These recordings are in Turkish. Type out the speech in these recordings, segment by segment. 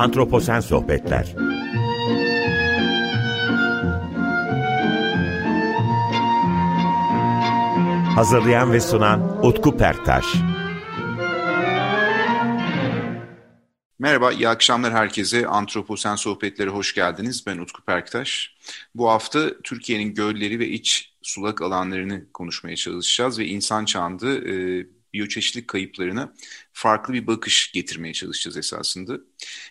Antroposen Sohbetler Hazırlayan ve sunan Utku Perktaş Merhaba, iyi akşamlar herkese. Antroposen Sohbetleri hoş geldiniz. Ben Utku Perktaş. Bu hafta Türkiye'nin gölleri ve iç sulak alanlarını konuşmaya çalışacağız ve insan çağında e, biyoçeşitlik kayıplarına farklı bir bakış getirmeye çalışacağız esasında.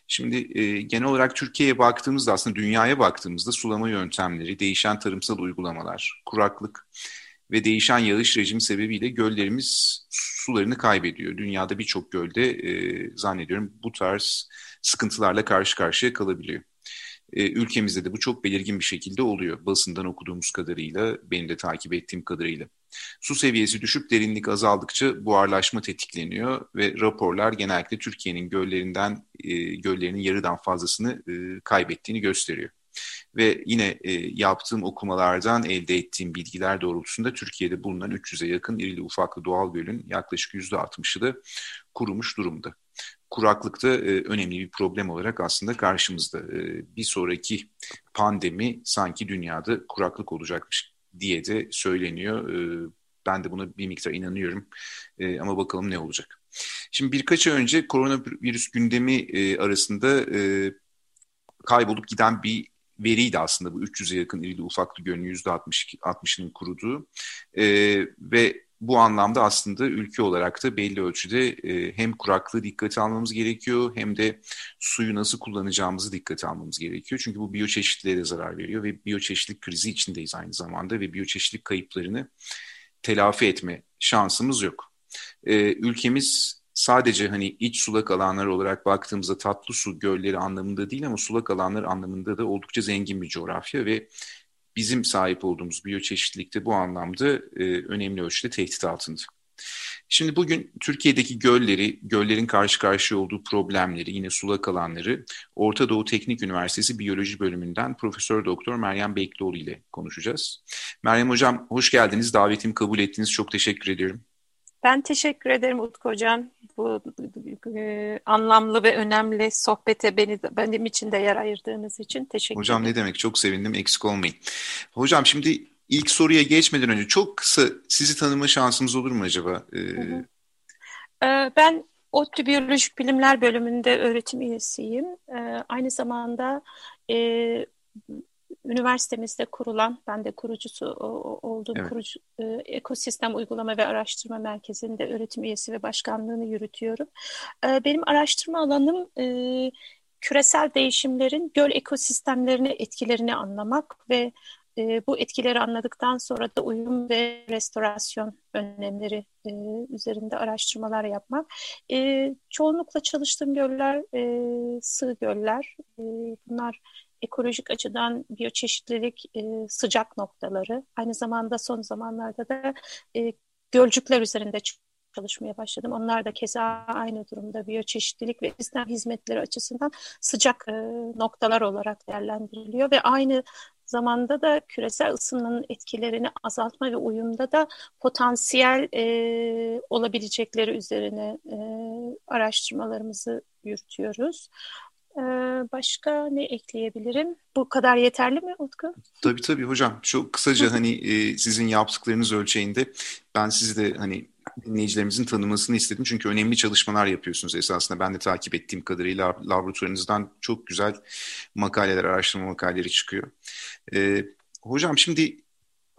Şimdi e, genel olarak Türkiye'ye baktığımızda aslında dünyaya baktığımızda sulama yöntemleri, değişen tarımsal uygulamalar, kuraklık ve değişen yağış rejimi sebebiyle göllerimiz sularını kaybediyor. Dünyada birçok gölde e, zannediyorum bu tarz sıkıntılarla karşı karşıya kalabiliyor. E, ülkemizde de bu çok belirgin bir şekilde oluyor. Basından okuduğumuz kadarıyla, benim de takip ettiğim kadarıyla. Su seviyesi düşüp derinlik azaldıkça buharlaşma tetikleniyor ve raporlar genellikle Türkiye'nin göllerinden e, göllerinin yarıdan fazlasını e, kaybettiğini gösteriyor. Ve yine e, yaptığım okumalardan elde ettiğim bilgiler doğrultusunda Türkiye'de bulunan 300'e yakın irili ufaklı doğal gölün yaklaşık %60'ı da kurumuş durumda. Kuraklıkta e, önemli bir problem olarak aslında karşımızda. E, bir sonraki pandemi sanki dünyada kuraklık olacakmış diye de söyleniyor. E, ben de buna bir miktar inanıyorum e, ama bakalım ne olacak. Şimdi birkaç ay önce koronavirüs gündemi e, arasında e, kaybolup giden bir veriydi aslında bu 300'e yakın irili ufaklı gölün %60'ının kuruduğu e, ve bu anlamda aslında ülke olarak da belli ölçüde e, hem kuraklığı dikkate almamız gerekiyor hem de suyu nasıl kullanacağımızı dikkate almamız gerekiyor. Çünkü bu biyoçeşitliliğe de zarar veriyor ve biyoçeşitlilik krizi içindeyiz aynı zamanda ve biyoçeşitlilik kayıplarını telafi etme şansımız yok. E, ülkemiz sadece hani iç sulak alanlar olarak baktığımızda tatlı su gölleri anlamında değil ama sulak alanlar anlamında da oldukça zengin bir coğrafya ve bizim sahip olduğumuz biyoçeşitlilikte bu anlamda e, önemli ölçüde tehdit altında. Şimdi bugün Türkiye'deki gölleri, göllerin karşı karşıya olduğu problemleri, yine sulak alanları Orta Doğu Teknik Üniversitesi Biyoloji Bölümünden Profesör Doktor Meryem Beklioğlu ile konuşacağız. Meryem Hocam hoş geldiniz. Davetimi kabul ettiğiniz çok teşekkür ediyorum. Ben teşekkür ederim Utku Hocam. Bu e, anlamlı ve önemli sohbete beni benim için de yer ayırdığınız için teşekkür Hocam ederim. ne demek çok sevindim eksik olmayın. Hocam şimdi ilk soruya geçmeden önce çok kısa sizi tanıma şansımız olur mu acaba? Ee... Hı hı. Ee, ben ODTÜ Biyolojik Bilimler Bölümünde öğretim üyesiyim. Ee, aynı zamanda e, üniversitemizde kurulan, ben de kurucusu olduğum evet. kurucu, e, Ekosistem Uygulama ve Araştırma Merkezi'nde öğretim üyesi ve başkanlığını yürütüyorum. E, benim araştırma alanım e, küresel değişimlerin göl ekosistemlerine etkilerini anlamak ve e, bu etkileri anladıktan sonra da uyum ve restorasyon önlemleri e, üzerinde araştırmalar yapmak. E, çoğunlukla çalıştığım göller e, sığ göller. E, bunlar ekolojik açıdan biyoçeşitlilik e, sıcak noktaları. Aynı zamanda son zamanlarda da e, gölcükler üzerinde çalışmaya başladım. Onlar da keza aynı durumda biyoçeşitlilik ve sistem hizmetleri açısından sıcak e, noktalar olarak değerlendiriliyor ve aynı zamanda da küresel ısınmanın etkilerini azaltma ve uyumda da potansiyel e, olabilecekleri üzerine e, araştırmalarımızı yürütüyoruz. Ee, başka ne ekleyebilirim? Bu kadar yeterli mi Utku? Tabii tabii hocam. Çok kısaca hani e, sizin yaptıklarınız ölçeğinde ben sizi de hani dinleyicilerimizin tanımasını istedim. Çünkü önemli çalışmalar yapıyorsunuz esasında. Ben de takip ettiğim kadarıyla laboratuvarınızdan çok güzel makaleler, araştırma makaleleri çıkıyor. E, hocam şimdi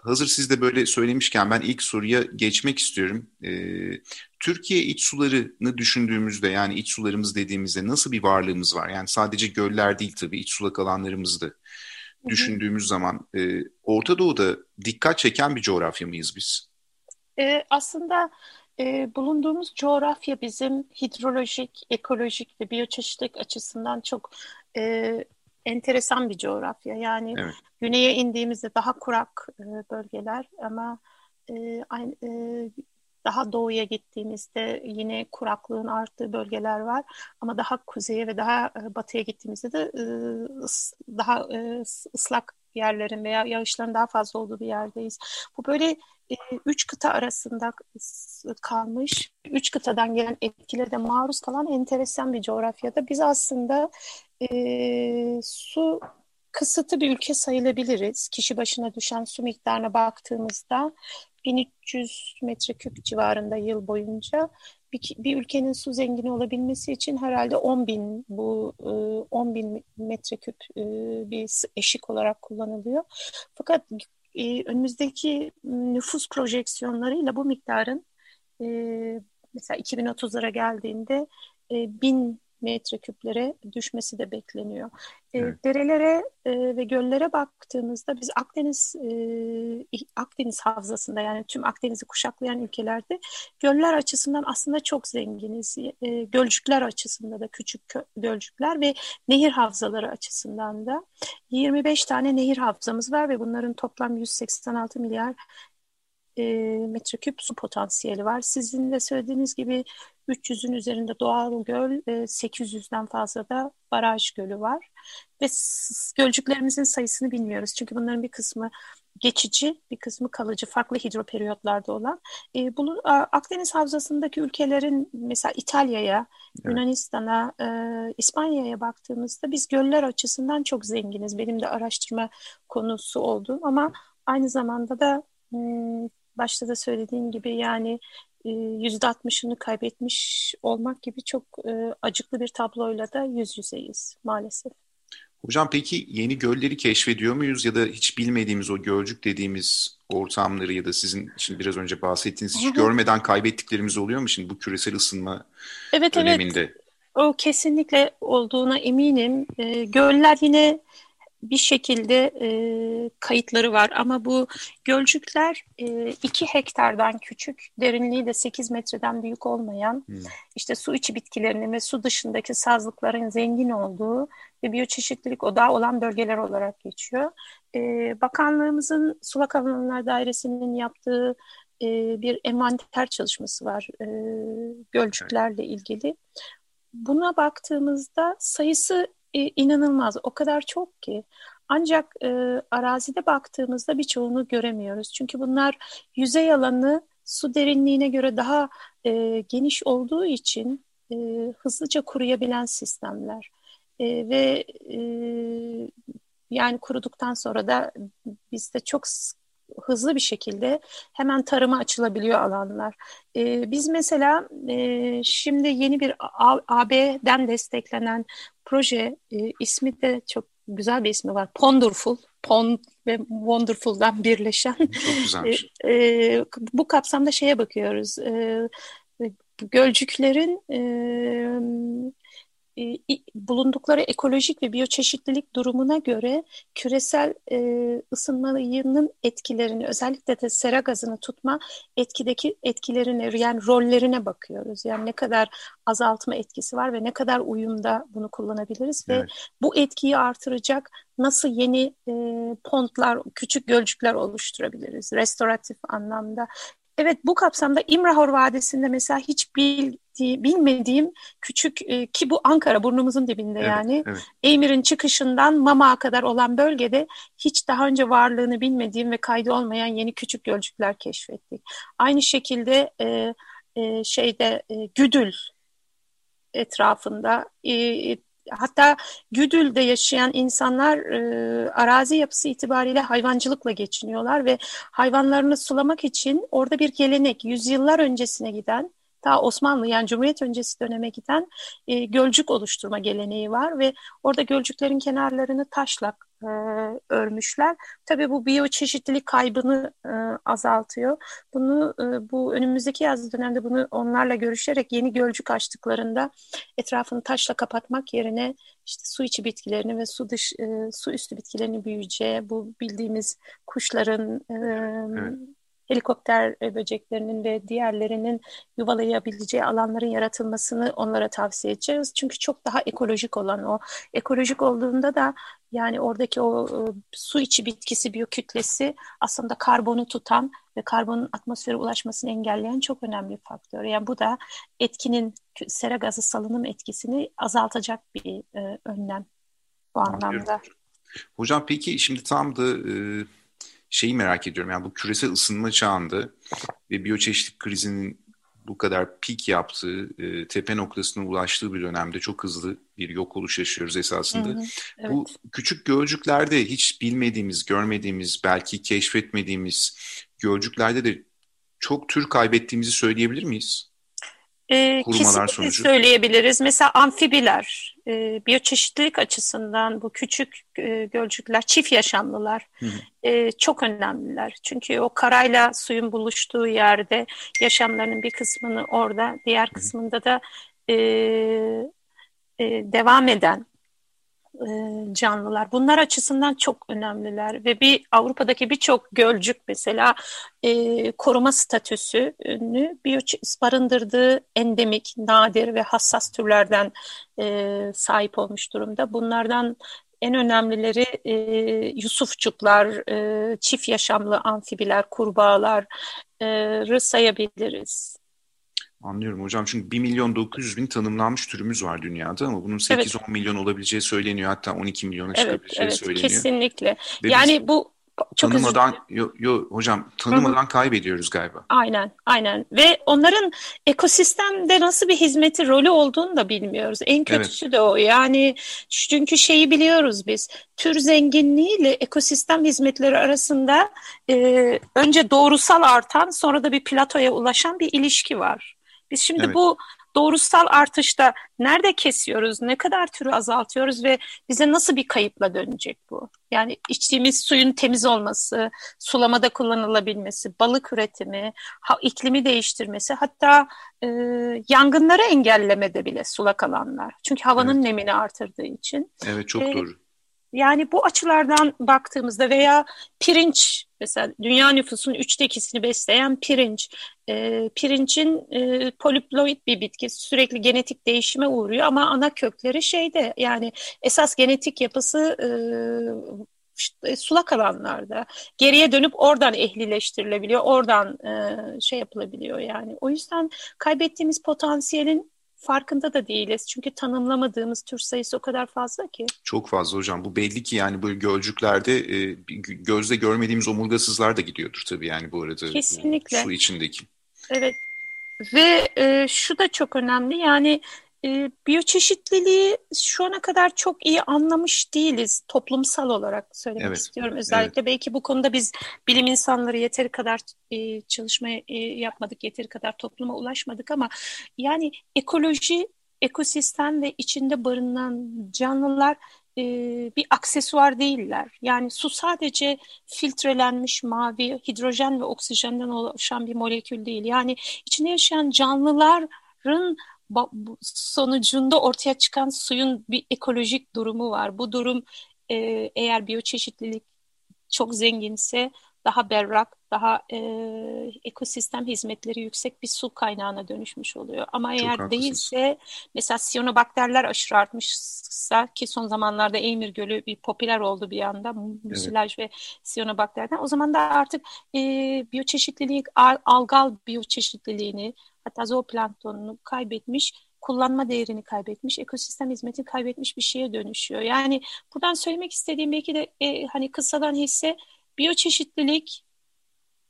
hazır siz de böyle söylemişken ben ilk soruya geçmek istiyorum. Ee, Türkiye iç sularını düşündüğümüzde yani iç sularımız dediğimizde nasıl bir varlığımız var? Yani sadece göller değil tabii iç sulak alanlarımızda düşündüğümüz zaman e, Orta Doğu'da dikkat çeken bir coğrafya mıyız biz? E, aslında e, bulunduğumuz coğrafya bizim hidrolojik, ekolojik ve biyoçeşitlik açısından çok e, enteresan bir coğrafya. Yani evet. güneye indiğimizde daha kurak e, bölgeler ama e, aynı, e, daha doğuya gittiğimizde yine kuraklığın arttığı bölgeler var. Ama daha kuzeye ve daha e, batıya gittiğimizde de e, daha e, ıslak yerlerin veya yağışların daha fazla olduğu bir yerdeyiz. Bu böyle üç kıta arasında kalmış, üç kıtadan gelen etkilere de maruz kalan enteresan bir coğrafyada biz aslında su kısıtlı bir ülke sayılabiliriz. Kişi başına düşen su miktarına baktığımızda 1300 metreküp civarında yıl boyunca bir, bir ülkenin su zengini olabilmesi için herhalde 10 bin bu 10 bin metreküp bir eşik olarak kullanılıyor. Fakat e, önümüzdeki nüfus projeksiyonlarıyla bu miktarın e, mesela 2030'lara geldiğinde e, bin metreküplere düşmesi de bekleniyor. E, evet. Derelere e, ve göllere baktığımızda biz Akdeniz e, Akdeniz havzasında yani tüm Akdeniz'i kuşaklayan ülkelerde göller açısından aslında çok zenginiz. E, gölcükler açısından da küçük gölcükler ve nehir havzaları açısından da 25 tane nehir havzamız var ve bunların toplam 186 milyar e, metreküp su potansiyeli var. Sizin de söylediğiniz gibi 300'ün üzerinde doğal göl, e, 800'den fazla da baraj gölü var. Ve gölcüklerimizin sayısını bilmiyoruz. Çünkü bunların bir kısmı geçici, bir kısmı kalıcı, farklı hidroperiyotlarda olan. E, bunu Akdeniz Havzası'ndaki ülkelerin mesela İtalya'ya, evet. Yunanistan'a, e, İspanya'ya baktığımızda biz göller açısından çok zenginiz. Benim de araştırma konusu oldu ama aynı zamanda da başta da söylediğim gibi yani yüzde altmışını kaybetmiş olmak gibi çok acıklı bir tabloyla da yüz yüzeyiz maalesef. Hocam peki yeni gölleri keşfediyor muyuz ya da hiç bilmediğimiz o gölcük dediğimiz ortamları ya da sizin şimdi biraz önce bahsettiğiniz hiç görmeden kaybettiklerimiz oluyor mu şimdi bu küresel ısınma evet, döneminde? Evet. O kesinlikle olduğuna eminim. E, göller yine bir şekilde e, kayıtları var ama bu gölcükler e, iki hektardan küçük, derinliği de 8 metreden büyük olmayan, hmm. işte su içi bitkilerinin ve su dışındaki sazlıkların zengin olduğu ve biyoçeşitlilik odağı olan bölgeler olarak geçiyor. E, bakanlığımızın Sulak Alanlar Dairesi'nin yaptığı e, bir envanter çalışması var e, gölcüklerle ilgili. Buna baktığımızda sayısı e, inanılmaz. O kadar çok ki. Ancak e, arazide baktığımızda birçoğunu göremiyoruz. Çünkü bunlar yüzey alanı su derinliğine göre daha e, geniş olduğu için e, hızlıca kuruyabilen sistemler. E, ve e, yani kuruduktan sonra da bizde çok hızlı bir şekilde hemen tarıma açılabiliyor alanlar. E, biz mesela e, şimdi yeni bir AB'den desteklenen proje e, ismi de çok güzel bir ismi var. Ponderful. Pond ve Wonderful'dan birleşen. Çok güzelmiş. E, e, bu kapsamda şeye bakıyoruz. E, gölcüklerin e, e, bulundukları ekolojik ve biyoçeşitlilik durumuna göre küresel e, ısınmanın etkilerini özellikle de sera gazını tutma etkideki etkilerini yani rollerine bakıyoruz. Yani ne kadar azaltma etkisi var ve ne kadar uyumda bunu kullanabiliriz evet. ve bu etkiyi artıracak nasıl yeni e, pontlar, küçük gölcükler oluşturabiliriz restoratif anlamda Evet bu kapsamda İmrahor Vadisi'nde mesela hiç bildiği, bilmediğim küçük e, ki bu Ankara burnumuzun dibinde evet, yani. Evet. Emir'in çıkışından Mamak'a kadar olan bölgede hiç daha önce varlığını bilmediğim ve kaydı olmayan yeni küçük gölcükler keşfettik. Aynı şekilde e, e, şeyde e, Güdül etrafında e, hatta Güdül'de yaşayan insanlar e, arazi yapısı itibariyle hayvancılıkla geçiniyorlar ve hayvanlarını sulamak için orada bir gelenek yüzyıllar öncesine giden ta Osmanlı yani Cumhuriyet öncesi döneme giden e, gölcük oluşturma geleneği var ve orada gölcüklerin kenarlarını taşla e, örmüşler. Tabii bu biyoçeşitlilik kaybını e, azaltıyor. Bunu e, bu önümüzdeki yaz dönemde bunu onlarla görüşerek yeni gölcük açtıklarında etrafını taşla kapatmak yerine işte su içi bitkilerini ve su dış e, su üstü bitkilerini büyüyeceği bu bildiğimiz kuşların e, evet helikopter e, böceklerinin ve diğerlerinin yuvalayabileceği alanların yaratılmasını onlara tavsiye edeceğiz. Çünkü çok daha ekolojik olan o. Ekolojik olduğunda da yani oradaki o e, su içi bitkisi biyokütlesi aslında karbonu tutan ve karbonun atmosfere ulaşmasını engelleyen çok önemli bir faktör. Yani bu da etkinin sera gazı salınım etkisini azaltacak bir e, önlem bu anlamda. Hocam peki şimdi tam da e, şeyi merak ediyorum. Yani bu küresel ısınma çağında ve biyoçeşitlik krizinin bu kadar pik yaptığı, e, tepe noktasına ulaştığı bir dönemde çok hızlı bir yok oluş yaşıyoruz esasında. Hı hı, evet. Bu küçük gölcüklerde hiç bilmediğimiz, görmediğimiz, belki keşfetmediğimiz gölcüklerde de çok tür kaybettiğimizi söyleyebilir miyiz? E, kesinlikle sonucu. söyleyebiliriz. Mesela amfibiler, e, biyoçeşitlilik açısından bu küçük e, gölcükler, çift yaşamlılar e, çok önemliler. Çünkü o karayla suyun buluştuğu yerde yaşamlarının bir kısmını orada, diğer kısmında da e, e, devam eden canlılar. Bunlar açısından çok önemliler ve bir Avrupa'daki birçok gölcük mesela e, koruma statüsünü barındırdığı endemik, nadir ve hassas türlerden e, sahip olmuş durumda. Bunlardan en önemlileri e, yusufçuklar, e, çift yaşamlı amfibiler, kurbağaları sayabiliriz. Anlıyorum hocam çünkü 1 milyon 900 bin tanımlanmış türümüz var dünyada ama bunun 8-10 evet. milyon olabileceği söyleniyor. Hatta 12 milyona çıkabileceği evet, söyleniyor. Kesinlikle. Ve yani bu çok tanımadan yo, yo, hocam tanımadan Hı-hı. kaybediyoruz galiba. Aynen aynen ve onların ekosistemde nasıl bir hizmeti rolü olduğunu da bilmiyoruz. En kötüsü evet. de o yani çünkü şeyi biliyoruz biz tür zenginliği ile ekosistem hizmetleri arasında e, önce doğrusal artan sonra da bir platoya ulaşan bir ilişki var. Biz şimdi evet. bu doğrusal artışta nerede kesiyoruz, ne kadar türü azaltıyoruz ve bize nasıl bir kayıpla dönecek bu? Yani içtiğimiz suyun temiz olması, sulamada kullanılabilmesi, balık üretimi, iklimi değiştirmesi, hatta e, yangınları engellemede bile sulak alanlar. Çünkü havanın evet. nemini artırdığı için. Evet çok e, doğru. Yani bu açılardan baktığımızda veya pirinç mesela dünya nüfusunun üçte ikisini besleyen pirinç. E, pirincin e, poliploid bir bitki sürekli genetik değişime uğruyor ama ana kökleri şeyde yani esas genetik yapısı e, işte, sulak alanlarda geriye dönüp oradan ehlileştirilebiliyor, oradan e, şey yapılabiliyor yani. O yüzden kaybettiğimiz potansiyelin farkında da değiliz. Çünkü tanımlamadığımız tür sayısı o kadar fazla ki. Çok fazla hocam. Bu belli ki yani böyle gölcüklerde e, gözle görmediğimiz omurgasızlar da gidiyordur tabii yani bu arada. Kesinlikle. Su içindeki. Evet. Ve e, şu da çok önemli yani e, biyoçeşitliliği şu ana kadar çok iyi anlamış değiliz toplumsal olarak söylemek evet, istiyorum. Özellikle evet. belki bu konuda biz bilim insanları yeteri kadar e, çalışma e, yapmadık, yeteri kadar topluma ulaşmadık ama yani ekoloji, ekosistem ve içinde barınan canlılar e, bir aksesuar değiller. Yani su sadece filtrelenmiş mavi hidrojen ve oksijenden oluşan bir molekül değil. Yani içinde yaşayan canlıların sonucunda ortaya çıkan suyun bir ekolojik durumu var. Bu durum e, eğer biyoçeşitlilik çok zenginse daha berrak, daha e, ekosistem hizmetleri yüksek bir su kaynağına dönüşmüş oluyor. Ama Çok eğer haklısınız. değilse mesela siyonobakterler aşırı artmışsa ki son zamanlarda Eymir Gölü bir popüler oldu bir anda musilaj evet. ve siyonobakterden o zaman da artık e, biyoçeşitliliği, algal biyoçeşitliliğini hatta zooplanktonunu kaybetmiş kullanma değerini kaybetmiş, ekosistem hizmetini kaybetmiş bir şeye dönüşüyor. Yani buradan söylemek istediğim belki de e, hani kısadan hisse biyoçeşitlilik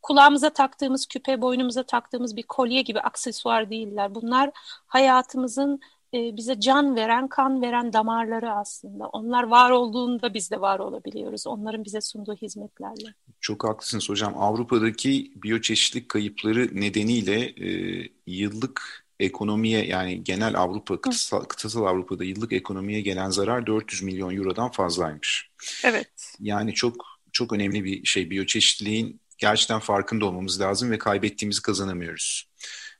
kulağımıza taktığımız küpe, boynumuza taktığımız bir kolye gibi aksesuar değiller. Bunlar hayatımızın e, bize can veren, kan veren damarları aslında. Onlar var olduğunda biz de var olabiliyoruz. Onların bize sunduğu hizmetlerle. Çok haklısınız hocam. Avrupa'daki biyoçeşitlik kayıpları nedeniyle e, yıllık ekonomiye yani genel Avrupa, kıtasal, kıtasal Avrupa'da yıllık ekonomiye gelen zarar 400 milyon eurodan fazlaymış. Evet. Yani çok çok önemli bir şey. Biyoçeşitliliğin gerçekten farkında olmamız lazım ve kaybettiğimizi kazanamıyoruz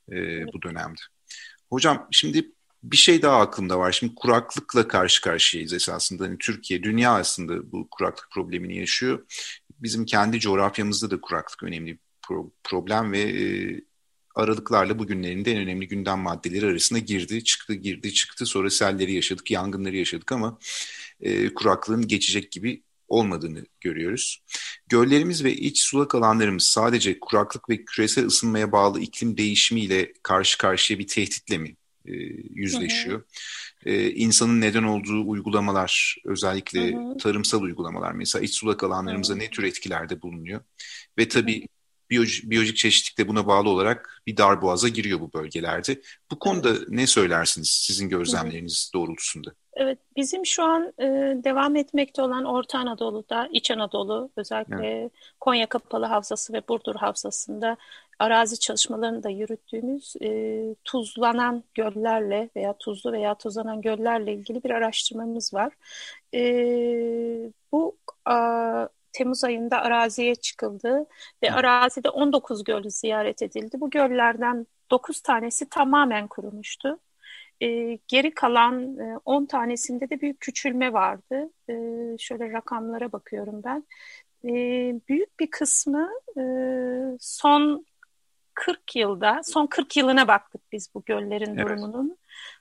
e, evet. bu dönemde. Hocam şimdi bir şey daha aklımda var. Şimdi kuraklıkla karşı karşıyayız esasında. Hani Türkiye, dünya aslında bu kuraklık problemini yaşıyor. Bizim kendi coğrafyamızda da kuraklık önemli bir pro- problem ve e, aralıklarla bugünlerin de en önemli gündem maddeleri arasında girdi, çıktı, girdi, çıktı. Sonra selleri yaşadık, yangınları yaşadık ama e, kuraklığın geçecek gibi olmadığını görüyoruz. Göllerimiz ve iç sulak alanlarımız sadece kuraklık ve küresel ısınmaya bağlı iklim değişimiyle karşı karşıya bir tehditle mi? E, yüzleşiyor. Hı hı. E, insanın neden olduğu uygulamalar, özellikle hı hı. tarımsal uygulamalar mesela iç sulak alanlarımıza hı hı. ne tür etkilerde bulunuyor? Ve tabii biyolojik, biyolojik çeşitlilik de buna bağlı olarak bir darboğaza giriyor bu bölgelerde. Bu konuda evet. ne söylersiniz sizin gözlemleriniz hı hı. doğrultusunda? Evet, bizim şu an e, devam etmekte olan Orta Anadolu'da, İç Anadolu, özellikle evet. Konya Kapalı Havzası ve Burdur Havzası'nda arazi çalışmalarını da yürüttüğümüz e, tuzlanan göllerle veya tuzlu veya tuzlanan göllerle ilgili bir araştırmamız var. E, bu a, Temmuz ayında araziye çıkıldı ve arazide 19 göl ziyaret edildi. Bu göllerden 9 tanesi tamamen kurumuştu. E, geri kalan e, 10 tanesinde de büyük küçülme vardı. E, şöyle rakamlara bakıyorum ben. E, büyük bir kısmı e, son 40 yılda, son 40 yılına baktık biz bu göllerin evet. durumunun.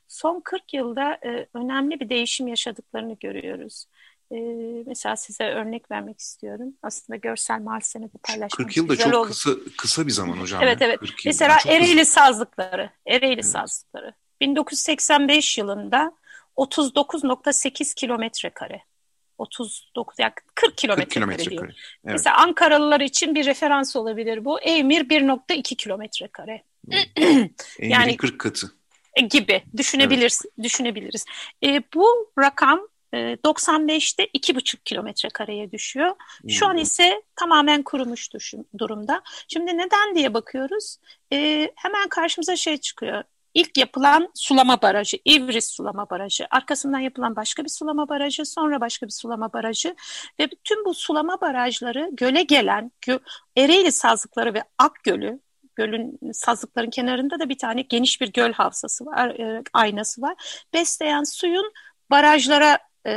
Son 40 yılda e, önemli bir değişim yaşadıklarını görüyoruz. E, mesela size örnek vermek istiyorum. Aslında görsel malzeme de paylaşmak 40 yıl da çok olur. kısa kısa bir zaman hocam. Evet evet. Mesela Ereğli sazlıkları, Ereğli evet. sazlıkları. 1985 yılında 39.8 kilometre kare. 39 yani 40 kilometre kare diyor. Evet. Mesela Ankaralılar için bir referans olabilir bu. Emir 1.2 kilometre kare. yani 40 katı e, gibi düşünebiliriz evet. düşünebiliriz. E, bu rakam 95'te e, 2,5 kilometre kareye düşüyor. Şu an ise tamamen kurumuş durumda. Şimdi neden diye bakıyoruz. E, hemen karşımıza şey çıkıyor. İlk yapılan sulama barajı, İvris sulama barajı, arkasından yapılan başka bir sulama barajı, sonra başka bir sulama barajı ve bütün bu sulama barajları göle gelen gö Ereğli sazlıkları ve Akgöl'ü gölün sazlıkların kenarında da bir tane geniş bir göl havzası var, e, aynası var. Besleyen suyun barajlara e,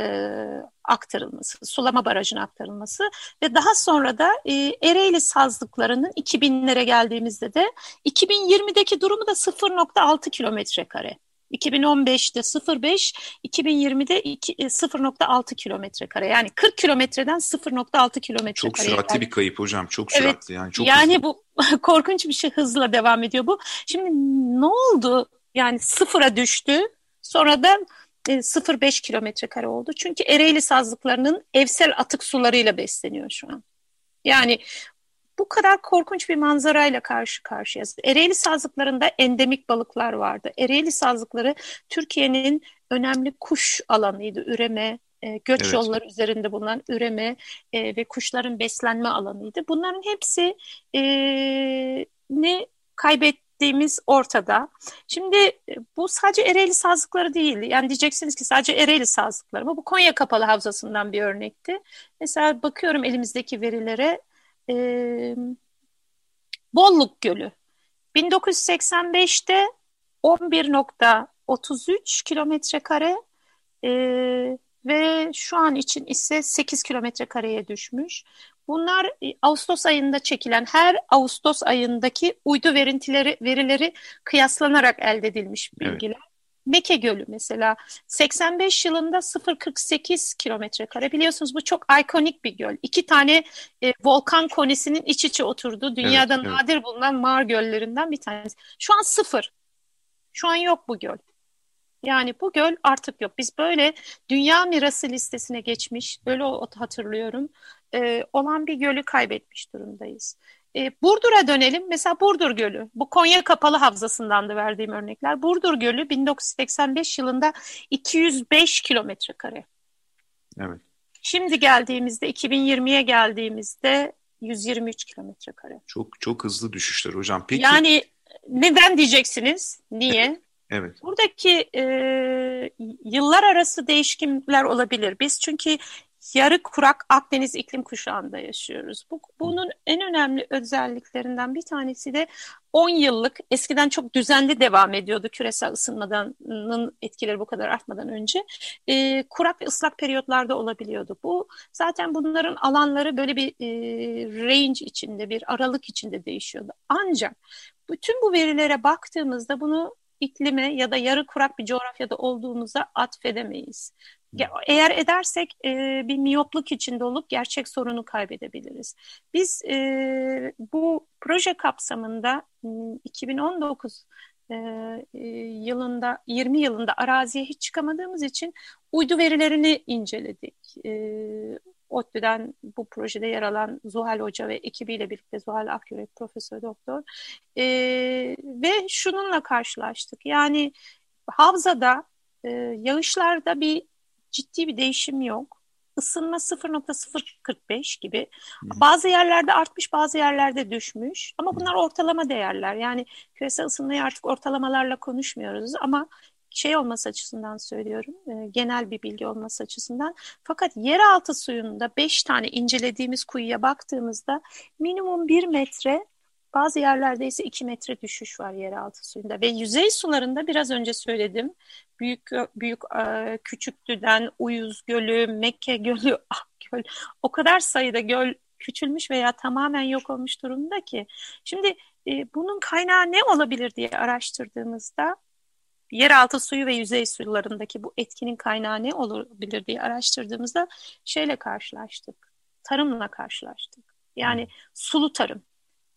aktarılması, sulama barajına aktarılması ve daha sonra da e, Ereğli sazlıklarının 2000'lere geldiğimizde de 2020'deki durumu da 0.6 kilometre kare. 2015'te 0.5, 2020'de 0.6 kilometre kare. Yani 40 kilometreden 0.6 kilometre Çok süratli bir kayıp hocam. Çok süratli evet, yani. Çok yani hızlı. bu korkunç bir şey hızla devam ediyor bu. Şimdi ne oldu? Yani sıfıra düştü. Sonra da 0.5 e, kilometre kare oldu. Çünkü Ereğli sazlıklarının evsel atık sularıyla besleniyor şu an. Yani bu kadar korkunç bir manzarayla karşı karşıyayız. Ereğli sazlıklarında endemik balıklar vardı. Ereğli sazlıkları Türkiye'nin önemli kuş alanıydı. Üreme, e, göç evet. yolları üzerinde bulunan üreme e, ve kuşların beslenme alanıydı. Bunların hepsi e, ne kaybet ettiğimiz ortada. Şimdi e, bu sadece Ereğli sazlıkları değil. Yani diyeceksiniz ki sadece Ereğli sazlıkları mı? Bu Konya Kapalı Havzası'ndan bir örnekti. Mesela bakıyorum elimizdeki verilere. E, Bolluk Gölü. 1985'te 11.33 kilometre kare e, ve şu an için ise 8 kilometre kareye düşmüş. Bunlar e, Ağustos ayında çekilen her Ağustos ayındaki uydu verintileri, verileri kıyaslanarak elde edilmiş bilgiler. Evet. Meke Gölü mesela 85 yılında 0.48 kilometre kare. Biliyorsunuz bu çok ikonik bir göl. İki tane e, volkan konisinin iç içe oturduğu dünyada evet, nadir evet. bulunan mağar göllerinden bir tanesi. Şu an sıfır. Şu an yok bu göl. Yani bu göl artık yok. Biz böyle dünya mirası listesine geçmiş, öyle hatırlıyorum e, olan bir gölü kaybetmiş durumdayız. E, Burdur'a dönelim. Mesela Burdur Gölü. Bu Konya Kapalı Havzası'ndan da verdiğim örnekler. Burdur Gölü 1985 yılında 205 kilometre kare. Evet. Şimdi geldiğimizde 2020'ye geldiğimizde 123 kilometre kare. Çok çok hızlı düşüşler hocam. Peki. Yani neden diyeceksiniz? Niye? Evet. Buradaki e, yıllar arası değişimler olabilir. Biz çünkü yarı kurak Akdeniz iklim kuşağında yaşıyoruz. Bu, bunun en önemli özelliklerinden bir tanesi de 10 yıllık eskiden çok düzenli devam ediyordu küresel ısınmanın etkileri bu kadar artmadan önce. E, kurak ve ıslak periyotlarda olabiliyordu. Bu zaten bunların alanları böyle bir e, range içinde bir aralık içinde değişiyordu. Ancak bütün bu verilere baktığımızda bunu iklime ya da yarı kurak bir coğrafyada olduğumuza atfedemeyiz. Eğer edersek e, bir miyopluk içinde olup gerçek sorunu kaybedebiliriz. Biz e, bu proje kapsamında 2019 e, yılında 20 yılında araziye hiç çıkamadığımız için uydu verilerini inceledik. E, ODTÜ'den bu projede yer alan Zuhal Hoca ve ekibiyle birlikte Zuhal Akyürek Profesör Doktor e, ve şununla karşılaştık. Yani havzada e, yağışlarda bir ciddi bir değişim yok. Isınma 0.045 gibi. Bazı yerlerde artmış, bazı yerlerde düşmüş. Ama bunlar ortalama değerler. Yani küresel ısınmayı artık ortalamalarla konuşmuyoruz ama şey olması açısından söylüyorum, e, genel bir bilgi olması açısından. Fakat yeraltı suyunda 5 tane incelediğimiz kuyuya baktığımızda minimum 1 metre bazı yerlerde ise 2 metre düşüş var yeraltı suyunda ve yüzey sularında biraz önce söyledim. Büyük büyük e, Küçüklü'den Uyuz Gölü, Mekke Gölü, Akgöl o kadar sayıda göl küçülmüş veya tamamen yok olmuş durumda ki. Şimdi e, bunun kaynağı ne olabilir diye araştırdığımızda yeraltı suyu ve yüzey sularındaki bu etkinin kaynağı ne olabilir diye araştırdığımızda şeyle karşılaştık. Tarımla karşılaştık. Yani sulu tarım.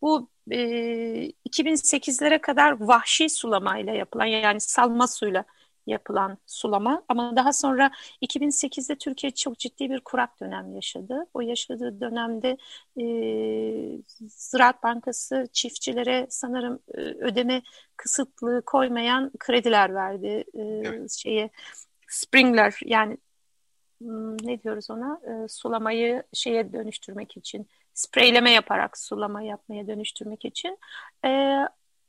Bu e, 2008'lere kadar vahşi sulamayla yapılan yani salma suyla yapılan sulama ama daha sonra 2008'de Türkiye çok ciddi bir kurak dönem yaşadı. O yaşadığı dönemde e, Ziraat Bankası çiftçilere sanırım e, ödeme kısıtlığı koymayan krediler verdi. E, evet. şeye Springler yani ne diyoruz ona e, sulamayı şeye dönüştürmek için spreyleme yaparak sulama yapmaya dönüştürmek için e,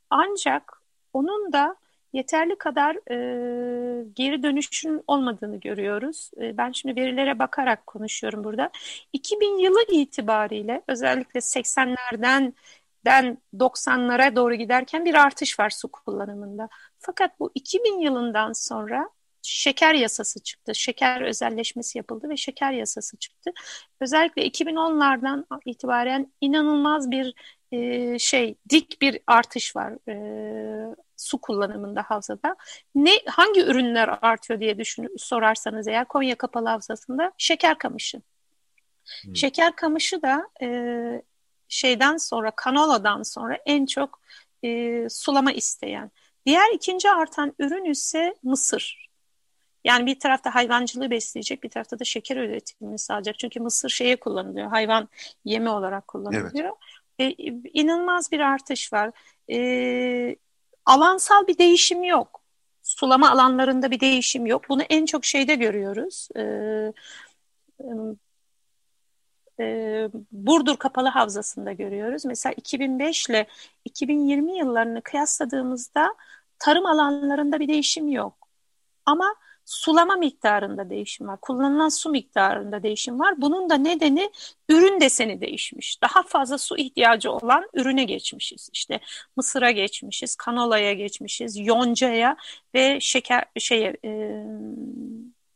ancak onun da yeterli kadar e, geri dönüşün olmadığını görüyoruz. E, ben şimdi verilere bakarak konuşuyorum burada. 2000 yılı itibariyle özellikle 80'lerden den 90'lara doğru giderken bir artış var su kullanımında. Fakat bu 2000 yılından sonra şeker yasası çıktı. Şeker özelleşmesi yapıldı ve şeker yasası çıktı. Özellikle 2010'lardan itibaren inanılmaz bir e, şey dik bir artış var e, su kullanımında havzada. Ne hangi ürünler artıyor diye düşün sorarsanız eğer Konya Kapalı Havzası'nda şeker kamışı. Hmm. Şeker kamışı da e, şeyden sonra kanoladan sonra en çok e, sulama isteyen. Diğer ikinci artan ürün ise mısır. Yani bir tarafta hayvancılığı besleyecek, bir tarafta da şeker üretimini sağlayacak. Çünkü mısır şeye kullanılıyor, hayvan yemi olarak kullanılıyor. Evet. E, inanılmaz bir artış var. E, alansal bir değişim yok. Sulama alanlarında bir değişim yok. Bunu en çok şeyde görüyoruz. E, e, Burdur Kapalı Havzası'nda görüyoruz. Mesela 2005 ile 2020 yıllarını kıyasladığımızda tarım alanlarında bir değişim yok. Ama sulama miktarında değişim var. Kullanılan su miktarında değişim var. Bunun da nedeni ürün deseni değişmiş. Daha fazla su ihtiyacı olan ürüne geçmişiz. İşte mısıra geçmişiz, kanolaya geçmişiz, yoncaya ve şeker şeye e,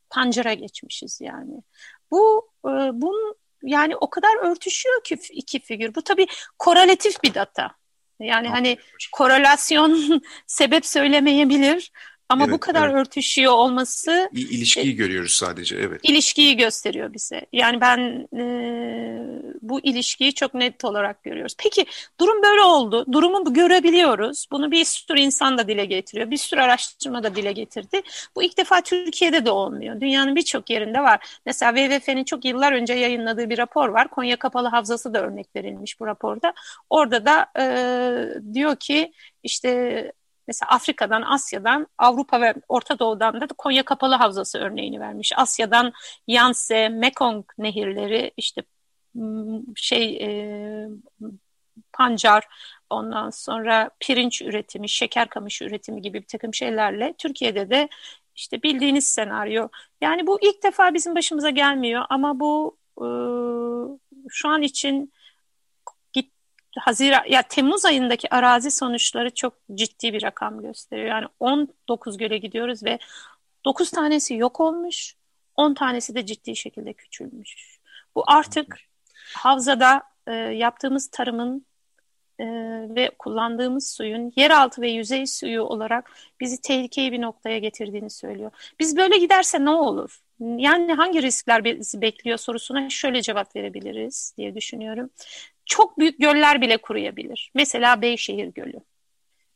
pancara geçmişiz yani. Bu e, bunun yani o kadar örtüşüyor ki iki figür. Bu tabii korelatif bir data. Yani hani korelasyon sebep söylemeyebilir ama evet, bu kadar evet. örtüşüyor olması... İlişkiyi e, görüyoruz sadece, evet. İlişkiyi gösteriyor bize. Yani ben e, bu ilişkiyi çok net olarak görüyoruz. Peki durum böyle oldu. Durumu görebiliyoruz. Bunu bir sürü insan da dile getiriyor. Bir sürü araştırma da dile getirdi. Bu ilk defa Türkiye'de de olmuyor. Dünyanın birçok yerinde var. Mesela WWF'nin çok yıllar önce yayınladığı bir rapor var. Konya Kapalı Havzası da örnek verilmiş bu raporda. Orada da e, diyor ki işte Mesela Afrika'dan, Asya'dan, Avrupa ve Orta Doğu'dan da Konya Kapalı Havzası örneğini vermiş. Asya'dan Yangtze, Mekong nehirleri, işte şey e, pancar, ondan sonra pirinç üretimi, şeker kamışı üretimi gibi bir takım şeylerle Türkiye'de de işte bildiğiniz senaryo. Yani bu ilk defa bizim başımıza gelmiyor ama bu e, şu an için Haziran ya Temmuz ayındaki arazi sonuçları çok ciddi bir rakam gösteriyor. Yani 19 göle gidiyoruz ve 9 tanesi yok olmuş, 10 tanesi de ciddi şekilde küçülmüş. Bu artık havzada e, yaptığımız tarımın e, ve kullandığımız suyun yeraltı ve yüzey suyu olarak bizi tehlikeli bir noktaya getirdiğini söylüyor. Biz böyle giderse ne olur? Yani hangi riskler bizi bekliyor sorusuna şöyle cevap verebiliriz diye düşünüyorum çok büyük göller bile kuruyabilir. Mesela Beyşehir Gölü.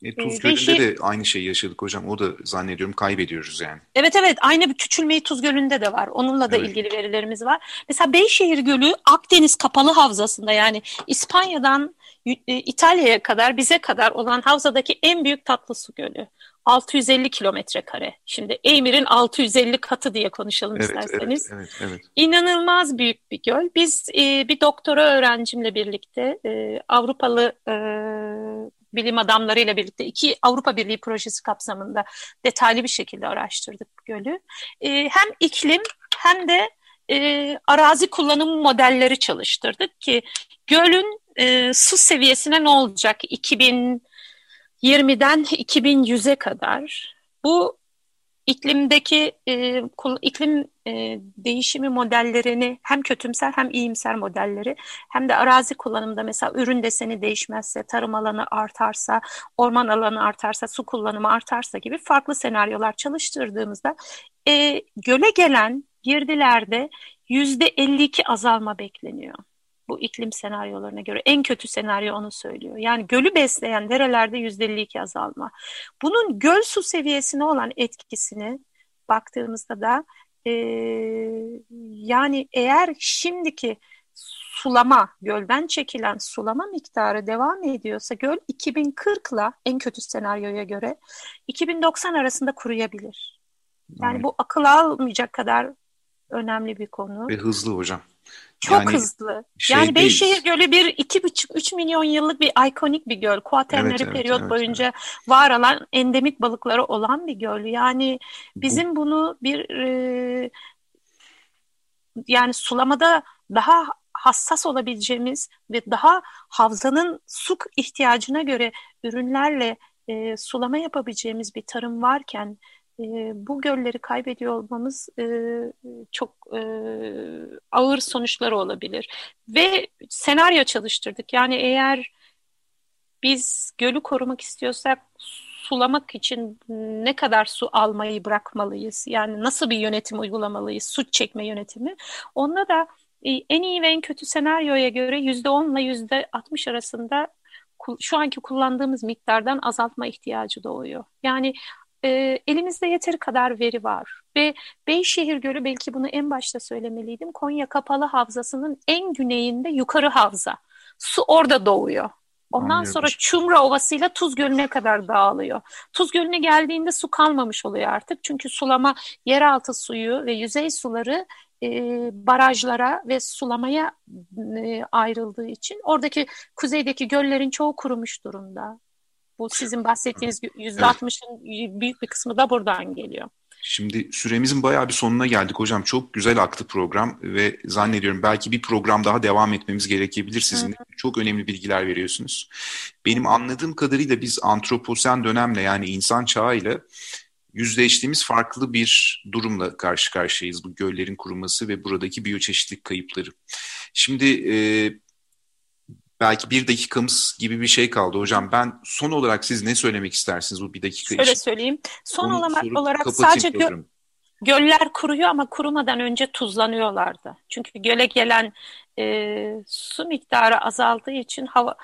E, Tuz Gölü'nde şey... de aynı şeyi yaşadık hocam. O da zannediyorum kaybediyoruz yani. Evet evet aynı bir küçülmeyi Tuz Gölü'nde de var. Onunla da evet. ilgili verilerimiz var. Mesela Beyşehir Gölü Akdeniz kapalı havzasında yani İspanya'dan e, İtalya'ya kadar bize kadar olan havzadaki en büyük tatlı su gölü. 650 kilometre kare. Şimdi Eymir'in 650 katı diye konuşalım evet, isterseniz. Evet, evet, evet. İnanılmaz büyük bir göl. Biz e, bir doktora öğrencimle birlikte e, Avrupalı e, bilim adamlarıyla birlikte iki Avrupa Birliği projesi kapsamında detaylı bir şekilde araştırdık gölü. E, hem iklim hem de e, arazi kullanım modelleri çalıştırdık ki gölün e, su seviyesine ne olacak 2020'den 2100'e kadar. Bu iklimdeki e, iklim e, değişimi modellerini hem kötümser hem iyimser modelleri hem de arazi kullanımda mesela ürün deseni değişmezse, tarım alanı artarsa, orman alanı artarsa, su kullanımı artarsa gibi farklı senaryolar çalıştırdığımızda e, göle gelen girdilerde yüzde 52 azalma bekleniyor bu iklim senaryolarına göre en kötü senaryo onu söylüyor. Yani gölü besleyen derelerde %52 azalma. Bunun göl su seviyesine olan etkisini baktığımızda da e, yani eğer şimdiki sulama, gölden çekilen sulama miktarı devam ediyorsa göl 2040'la en kötü senaryoya göre 2090 arasında kuruyabilir. Yani bu akıl almayacak kadar önemli bir konu. Ve hızlı hocam. Çok yani hızlı. Şey yani Beyşehir Gölü bir iki buçuk üç milyon yıllık bir ikonik bir göl. Kuaternary evet, evet, periyot evet, boyunca evet. var olan endemik balıkları olan bir göl. Yani bizim Bu... bunu bir e, yani sulamada daha hassas olabileceğimiz ve daha havzanın su ihtiyacına göre ürünlerle e, sulama yapabileceğimiz bir tarım varken e, bu gölleri kaybediyor olmamız e, çok e, ağır sonuçları olabilir. Ve senaryo çalıştırdık. Yani eğer biz gölü korumak istiyorsak sulamak için ne kadar su almayı bırakmalıyız? Yani nasıl bir yönetim uygulamalıyız? Su çekme yönetimi. Onda da e, en iyi ve en kötü senaryoya göre %10 ile %60 arasında şu anki kullandığımız miktardan azaltma ihtiyacı doğuyor. Yani e, elimizde yeteri kadar veri var. Ve Beyşehir Gölü belki bunu en başta söylemeliydim. Konya Kapalı Havzası'nın en güneyinde yukarı havza. Su orada doğuyor. Ondan sonra Çumra Ovası ile Tuz Gölü'ne kadar dağılıyor. Tuz Gölü'ne geldiğinde su kalmamış oluyor artık. Çünkü sulama yeraltı suyu ve yüzey suları e, barajlara ve sulamaya e, ayrıldığı için oradaki kuzeydeki göllerin çoğu kurumuş durumda. Bu sizin bahsettiğiniz yüzde altmışın büyük bir kısmı da buradan geliyor. Şimdi süremizin bayağı bir sonuna geldik hocam. Çok güzel aktı program ve zannediyorum belki bir program daha devam etmemiz gerekebilir. Sizin hı hı. çok önemli bilgiler veriyorsunuz. Benim anladığım kadarıyla biz antroposen dönemle yani insan çağıyla yüzleştiğimiz farklı bir durumla karşı karşıyayız. Bu göllerin kuruması ve buradaki biyoçeşitlik kayıpları. Şimdi e, belki bir dakikamız gibi bir şey kaldı hocam. Ben son olarak siz ne söylemek istersiniz bu bir dakika Şöyle için? Şöyle söyleyeyim. Son Onu olarak, olarak sadece gö göller kuruyor ama kurumadan önce tuzlanıyorlardı. Çünkü göle gelen e, su miktarı azaldığı için hava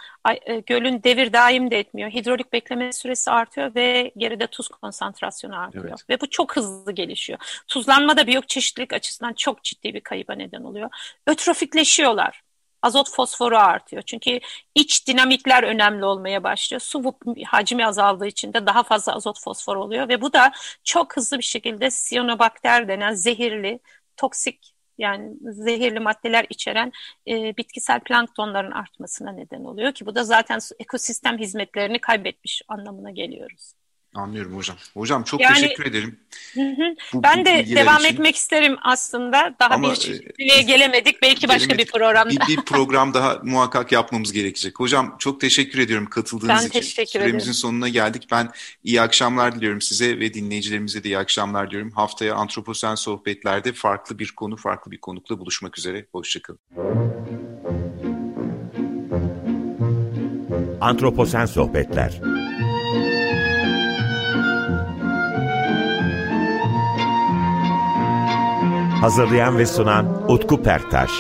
e, gölün devir daim de etmiyor. Hidrolik bekleme süresi artıyor ve geride tuz konsantrasyonu artıyor. Evet. Ve bu çok hızlı gelişiyor. Tuzlanma da biyoçeşitlilik açısından çok ciddi bir kayıba neden oluyor. Ötrofikleşiyorlar azot fosforu artıyor. Çünkü iç dinamikler önemli olmaya başlıyor. Su hacmi azaldığı için de daha fazla azot fosfor oluyor ve bu da çok hızlı bir şekilde siyonobakter denen zehirli, toksik yani zehirli maddeler içeren e, bitkisel planktonların artmasına neden oluyor ki bu da zaten ekosistem hizmetlerini kaybetmiş anlamına geliyoruz. Anlıyorum hocam. Hocam çok yani, teşekkür ederim. Hı hı. Bu, ben de devam için. etmek isterim aslında. Daha Ama, bir çeşitliliğe e, gelemedik. Belki başka gelemedik. bir programda. Bir, bir program daha muhakkak yapmamız gerekecek. Hocam çok teşekkür ediyorum katıldığınız ben için. Teşekkür Süremizin ederim. sonuna geldik. Ben iyi akşamlar diliyorum size ve dinleyicilerimize de iyi akşamlar diliyorum. Haftaya Antroposen Sohbetler'de farklı bir konu, farklı bir konukla buluşmak üzere. Hoşçakalın. Antroposen Sohbetler Hazırlayan ve sunan Utku Perktaş.